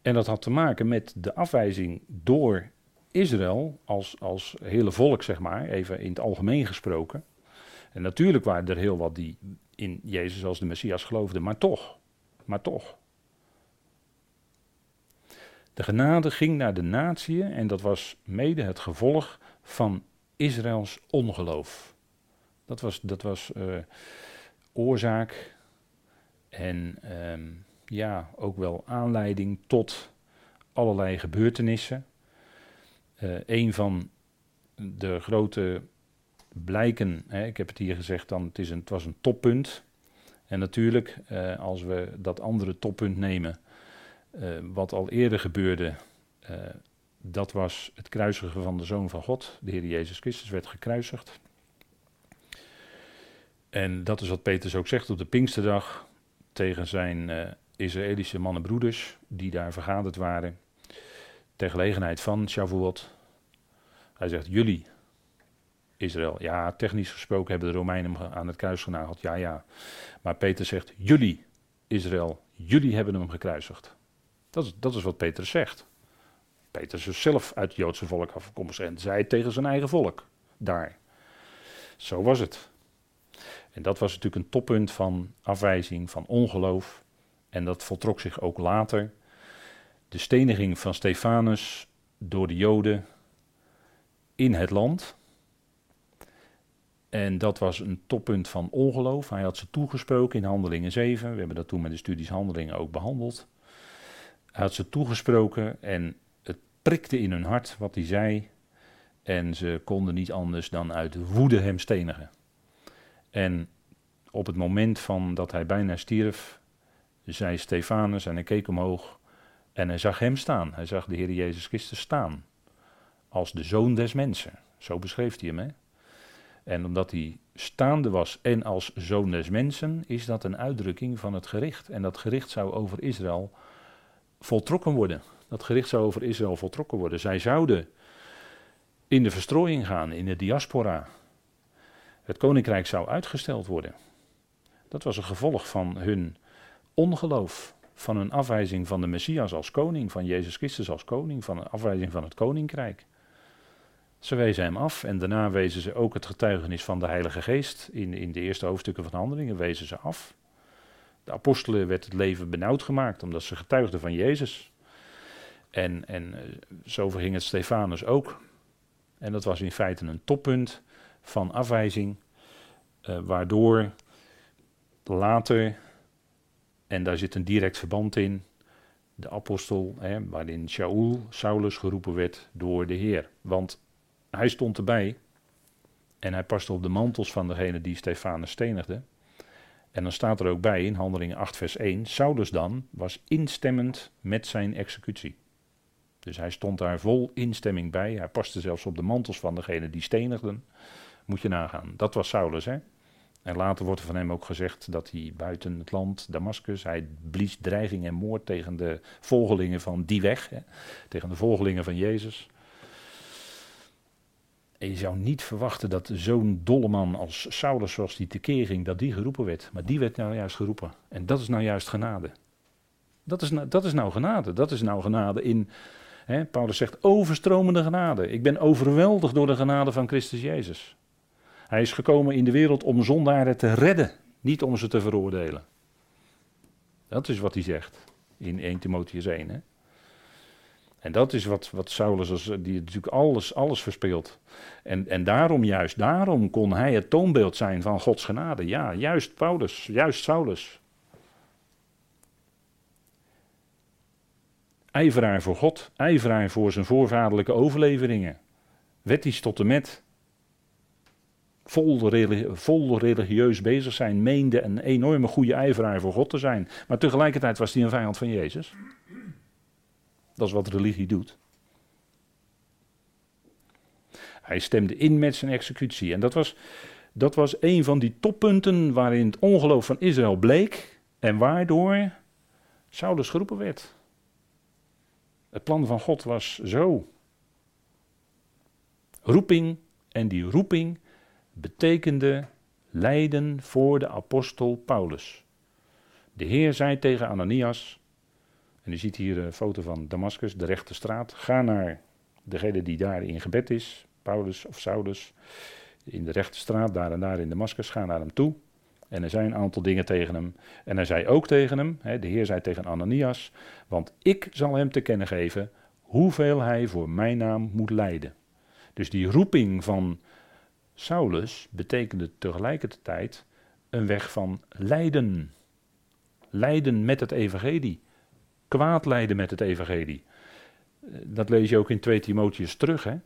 En dat had te maken met de afwijzing door Israël als, als hele volk, zeg maar, even in het algemeen gesproken. En natuurlijk waren er heel wat die in Jezus als de Messias geloofden, maar toch, maar toch. De genade ging naar de natie en dat was mede het gevolg van Israëls ongeloof. Dat was, dat was uh, oorzaak en ehm, ja, ook wel aanleiding tot allerlei gebeurtenissen. Uh, een van de grote blijken, hè, ik heb het hier gezegd, dan, het, is een, het was een toppunt. En natuurlijk, uh, als we dat andere toppunt nemen, uh, wat al eerder gebeurde, dat was het kruisigen van de Zoon van God. De Heer Jezus Christus werd gekruisigd. En dat is wat Petrus ook zegt op de Pinksterdag tegen zijn Israëlische mannenbroeders die daar vergaderd waren. Ter gelegenheid van Shavuot. Hij zegt, jullie, Israël. Ja, technisch gesproken hebben de Romeinen hem aan het kruis genageld. Ja, ja. Maar Peter zegt, jullie, Israël, jullie hebben hem gekruisigd. Dat is, dat is wat Peter zegt. Peter is zelf uit het Joodse volk afkomstig en zei tegen zijn eigen volk daar. Zo was het. En dat was natuurlijk een toppunt van afwijzing, van ongeloof. En dat voltrok zich ook later. De steniging van Stefanus door de Joden in het land. En dat was een toppunt van ongeloof. Hij had ze toegesproken in Handelingen 7. We hebben dat toen met de studies Handelingen ook behandeld. Hij had ze toegesproken en het prikte in hun hart wat hij zei. En ze konden niet anders dan uit woede hem stenigen. En op het moment van dat hij bijna stierf, zei Stefanus en hij keek omhoog en hij zag hem staan. Hij zag de Heer Jezus Christus staan. Als de zoon des mensen. Zo beschreef hij hem. Hè? En omdat hij staande was en als zoon des mensen, is dat een uitdrukking van het gericht. En dat gericht zou over Israël voltrokken worden. Dat gericht zou over Israël voltrokken worden. Zij zouden in de verstrooiing gaan, in de diaspora. Het koninkrijk zou uitgesteld worden. Dat was een gevolg van hun ongeloof, van hun afwijzing van de Messias als koning, van Jezus Christus als koning, van een afwijzing van het koninkrijk. Ze wezen hem af en daarna wezen ze ook het getuigenis van de Heilige Geest. In, in de eerste hoofdstukken van Handelingen wezen ze af. De apostelen werd het leven benauwd gemaakt omdat ze getuigden van Jezus. En, en eh, zo verging het Stefanus ook. En dat was in feite een toppunt van afwijzing, uh, waardoor later, en daar zit een direct verband in, de apostel, hè, waarin Shaul, Saulus geroepen werd door de Heer. Want hij stond erbij en hij paste op de mantels van degene die Stefanus stenigde. En dan staat er ook bij in Handelingen 8 vers 1, Saulus dan was instemmend met zijn executie. Dus hij stond daar vol instemming bij. Hij paste zelfs op de mantels van degene die stenigden. Moet je nagaan. Dat was Saulus, hè? En later wordt er van hem ook gezegd dat hij buiten het land, Damascus, hij blies dreiging en moord tegen de volgelingen van die weg, hè, tegen de volgelingen van Jezus. En je zou niet verwachten dat zo'n dolle man als Saulus, zoals die tekeer ging, dat die geroepen werd. Maar die werd nou juist geroepen. En dat is nou juist genade. Dat is, nou, dat is nou genade. Dat is nou genade in, hè, Paulus zegt, overstromende genade. Ik ben overweldigd door de genade van Christus Jezus. Hij is gekomen in de wereld om zondaren te redden, niet om ze te veroordelen. Dat is wat hij zegt in 1 Timotheus 1. Hè? En dat is wat, wat Saulus, als, die natuurlijk alles, alles verspeelt. En, en daarom juist, daarom kon hij het toonbeeld zijn van Gods genade. Ja, juist Paulus, juist Saulus. ijveraar voor God, ijveraar voor zijn voorvaderlijke overleveringen. Wettisch tot en met. Vol, vol religieus bezig zijn, meende een enorme goede ijveraar voor God te zijn. Maar tegelijkertijd was hij een vijand van Jezus. Dat is wat religie doet. Hij stemde in met zijn executie. En dat was, dat was een van die toppunten waarin het ongeloof van Israël bleek. En waardoor Saulus geroepen werd. Het plan van God was zo. Roeping en die roeping betekende lijden voor de apostel Paulus. De Heer zei tegen Ananias, en u ziet hier een foto van Damascus, de rechte straat, ga naar degene die daar in gebed is, Paulus of Saulus, in de rechte straat, daar en daar in Damascus, ga naar hem toe. En er zijn een aantal dingen tegen hem. En hij zei ook tegen hem, hè, de Heer zei tegen Ananias, want ik zal hem te kennen geven hoeveel hij voor mijn naam moet lijden. Dus die roeping van Saulus betekende tegelijkertijd een weg van lijden. Lijden met het evangelie. Kwaad lijden met het evangelie. Dat lees je ook in 2 Timotheus terug. Hè?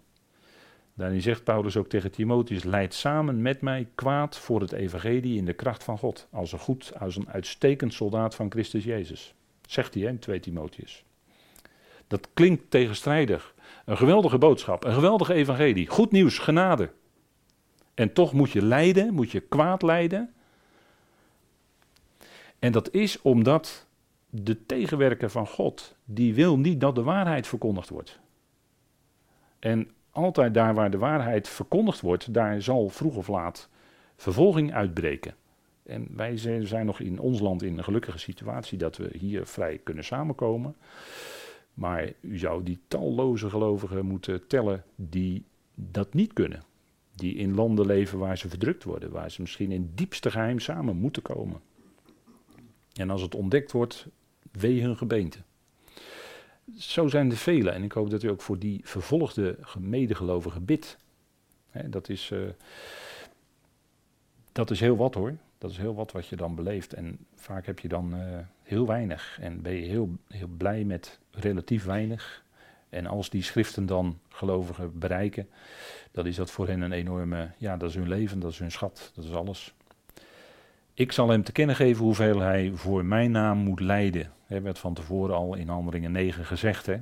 Daarin zegt Paulus ook tegen Timotheus: Leid samen met mij kwaad voor het evangelie in de kracht van God. Als een goed, als een uitstekend soldaat van Christus Jezus. Zegt hij hè, in 2 Timotheus. Dat klinkt tegenstrijdig. Een geweldige boodschap, een geweldige evangelie. Goed nieuws, genade. En toch moet je lijden, moet je kwaad lijden. En dat is omdat de tegenwerker van God, die wil niet dat de waarheid verkondigd wordt. En altijd daar waar de waarheid verkondigd wordt, daar zal vroeg of laat vervolging uitbreken. En wij zijn nog in ons land in een gelukkige situatie dat we hier vrij kunnen samenkomen. Maar u zou die talloze gelovigen moeten tellen die dat niet kunnen. Die in landen leven waar ze verdrukt worden, waar ze misschien in diepste geheim samen moeten komen. En als het ontdekt wordt, wee hun gebeente. Zo zijn er vele. En ik hoop dat u ook voor die vervolgde medegelovigen bidt. dat, is, uh, dat is heel wat hoor. Dat is heel wat wat je dan beleeft. En vaak heb je dan uh, heel weinig. En ben je heel, heel blij met relatief weinig. En als die schriften dan gelovigen bereiken, dan is dat voor hen een enorme, ja, dat is hun leven, dat is hun schat, dat is alles. Ik zal hem te kennen geven hoeveel hij voor mijn naam moet lijden. Werd van tevoren al in Handelingen 9 gezegd. Hè?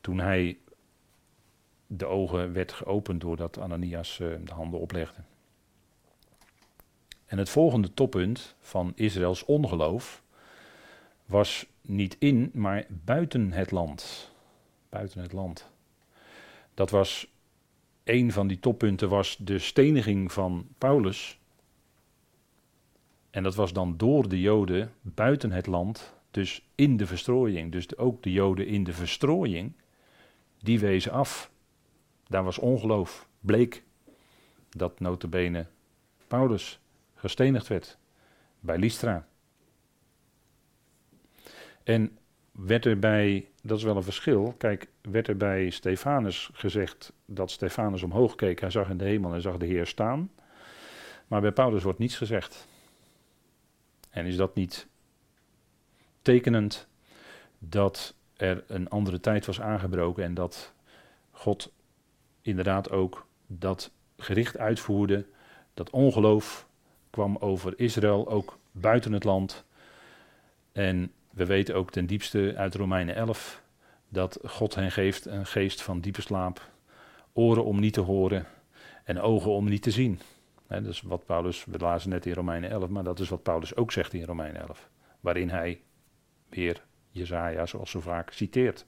Toen hij de ogen werd geopend doordat Ananias uh, de handen oplegde. En het volgende toppunt van Israëls ongeloof was niet in, maar buiten het land. Buiten het land. Dat was een van die toppunten was de steniging van Paulus. En dat was dan door de Joden buiten het land, dus in de verstrooiing. Dus ook de Joden in de verstrooiing, die wezen af. Daar was ongeloof, bleek dat notabene Paulus gestenigd werd bij Lystra. En werd er bij, dat is wel een verschil, kijk, werd er bij Stefanus gezegd dat Stefanus omhoog keek, hij zag in de hemel en zag de Heer staan. Maar bij Paulus wordt niets gezegd. En is dat niet tekenend dat er een andere tijd was aangebroken en dat God inderdaad ook dat gericht uitvoerde, dat ongeloof kwam over Israël, ook buiten het land. En we weten ook ten diepste uit Romeinen 11 dat God hen geeft een geest van diepe slaap, oren om niet te horen en ogen om niet te zien. Dat is wat Paulus, we lazen net in Romeinen 11, maar dat is wat Paulus ook zegt in Romeinen 11, waarin hij weer Jezaja zoals zo vaak citeert.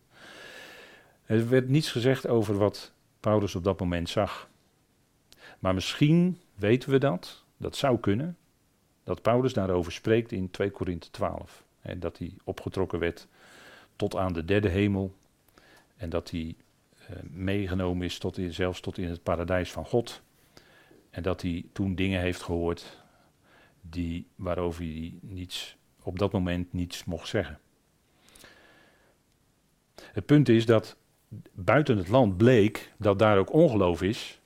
Er werd niets gezegd over wat Paulus op dat moment zag. Maar misschien weten we dat, dat zou kunnen, dat Paulus daarover spreekt in 2 Korinthe 12. En dat hij opgetrokken werd tot aan de derde hemel. En dat hij uh, meegenomen is tot in, zelfs tot in het paradijs van God. En dat hij toen dingen heeft gehoord die, waarover hij niets, op dat moment niets mocht zeggen. Het punt is dat buiten het land bleek dat daar ook ongeloof is.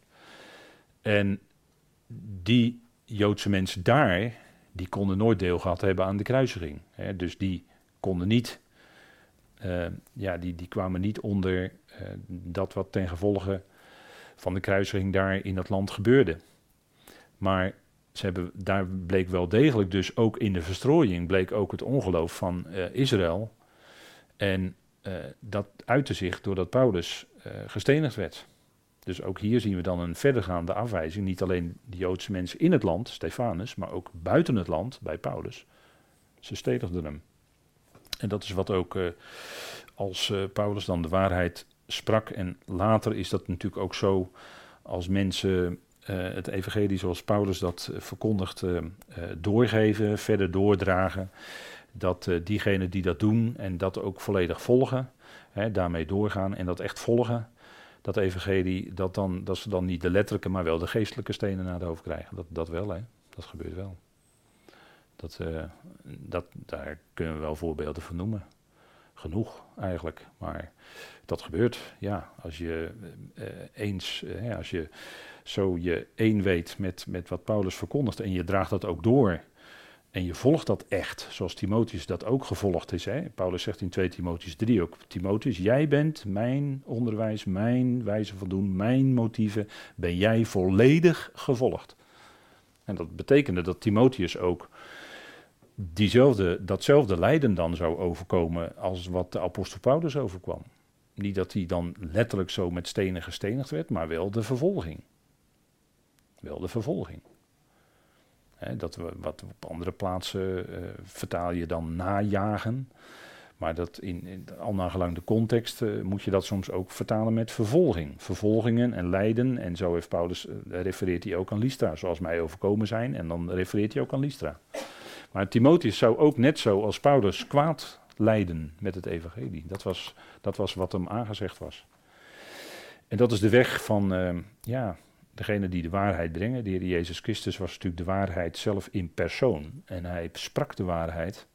En die Joodse mensen daar, die konden nooit deel gehad hebben aan de kruisiging. Hè? Dus die konden niet, uh, ja, die, die kwamen niet onder uh, dat wat ten gevolge van de kruisiging daar in dat land gebeurde. Maar ze hebben, daar bleek wel degelijk dus ook in de verstrooiing, bleek ook het ongeloof van uh, Israël. En dat uitte zich doordat Paulus gestenigd werd. Dus ook hier zien we dan een verdergaande afwijzing. Niet alleen de Joodse mensen in het land, Stefanus, maar ook buiten het land bij Paulus. Ze stenigden hem. En dat is wat ook uh, als uh, Paulus dan de waarheid sprak. En later is dat natuurlijk ook zo als mensen uh, het evangelie zoals Paulus dat verkondigt doorgeven, verder doordragen. Dat diegenen die dat doen en dat ook volledig volgen, hè, daarmee doorgaan en dat echt volgen dat evangelie, dat, dan, dat ze dan niet de letterlijke, maar wel de geestelijke stenen naar het hoofd krijgen. Dat, dat wel, hè. Dat gebeurt wel. Dat, uh, dat, daar kunnen we wel voorbeelden van noemen. Genoeg eigenlijk. Maar dat gebeurt, ja. Als je uh, eens, uh, als je zo je één weet met, met wat Paulus verkondigt en je draagt dat ook door en je volgt dat echt, zoals Timotheus dat ook gevolgd is. Hè? Paulus zegt in 2 Timotheus 3 ook, Timotheus, jij bent mijn onderwijs, mijn wijze van doen, mijn motieven, ben jij volledig gevolgd. En dat betekende dat Timotheus ook diezelfde, datzelfde lijden dan zou overkomen als wat de apostel Paulus overkwam. Niet dat hij dan letterlijk zo met stenen gestenigd werd, maar wel de vervolging. Wel de vervolging dat we, wat op andere plaatsen uh, vertaal je dan najagen. Maar dat in, in, al gelang de context uh, moet je dat soms ook vertalen met vervolging. Vervolgingen en lijden. En zo heeft Paulus, uh, refereert hij ook aan Lystra, zoals mij overkomen zijn. En dan refereert hij ook aan Lystra. Maar Timotheus zou ook net zo als Paulus kwaad lijden met het evangelie. Dat was, dat was wat hem aangezegd was. En dat is de weg van, ja, degene die de waarheid brengen. De Heer Jezus Christus was natuurlijk de waarheid zelf in persoon. En hij sprak de waarheid.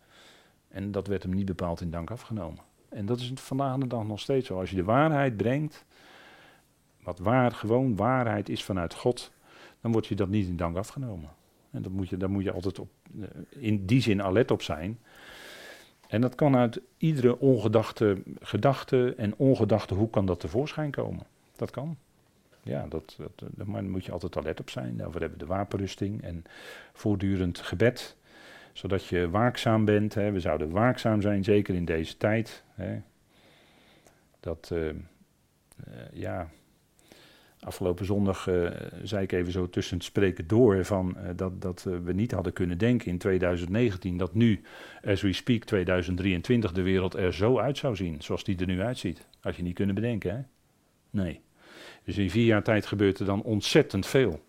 En dat werd hem niet bepaald in dank afgenomen. En dat is vandaag de dag nog steeds zo. Als je de waarheid brengt, wat waar, gewoon waarheid is vanuit God, dan wordt je dat niet in dank afgenomen. En dat moet je, daar moet je altijd op, eh, in die zin alert op zijn. En dat kan uit iedere ongedachte gedachte en ongedachte hoe kan dat tevoorschijn komen. Dat kan ja, dat, dat, daar moet je altijd alert op zijn. Daarvoor hebben we de wapenrusting en voortdurend gebed. Zodat je waakzaam bent. Hè. We zouden waakzaam zijn, zeker in deze tijd. Hè. Dat, uh, uh, ja, afgelopen zondag uh, zei ik even zo tussen het spreken door van dat, dat we niet hadden kunnen denken in 2019 dat nu, as we speak, 2023, de wereld er zo uit zou zien zoals die er nu uitziet. Had je niet kunnen bedenken, hè? Nee. Dus in vier jaar tijd gebeurt er dan ontzettend veel.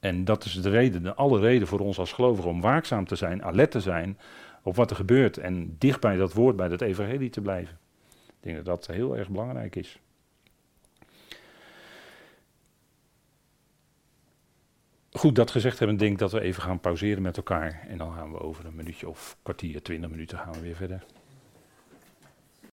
En dat is de reden, de alle reden voor ons als gelovigen om waakzaam te zijn, alert te zijn op wat er gebeurt en dicht bij dat woord, bij dat evangelie te blijven. Ik denk dat dat heel erg belangrijk is. Goed, dat gezegd hebben, denk ik dat we even gaan pauzeren met elkaar. En dan gaan we over een minuutje of kwartier, twintig minuten gaan we weer verder.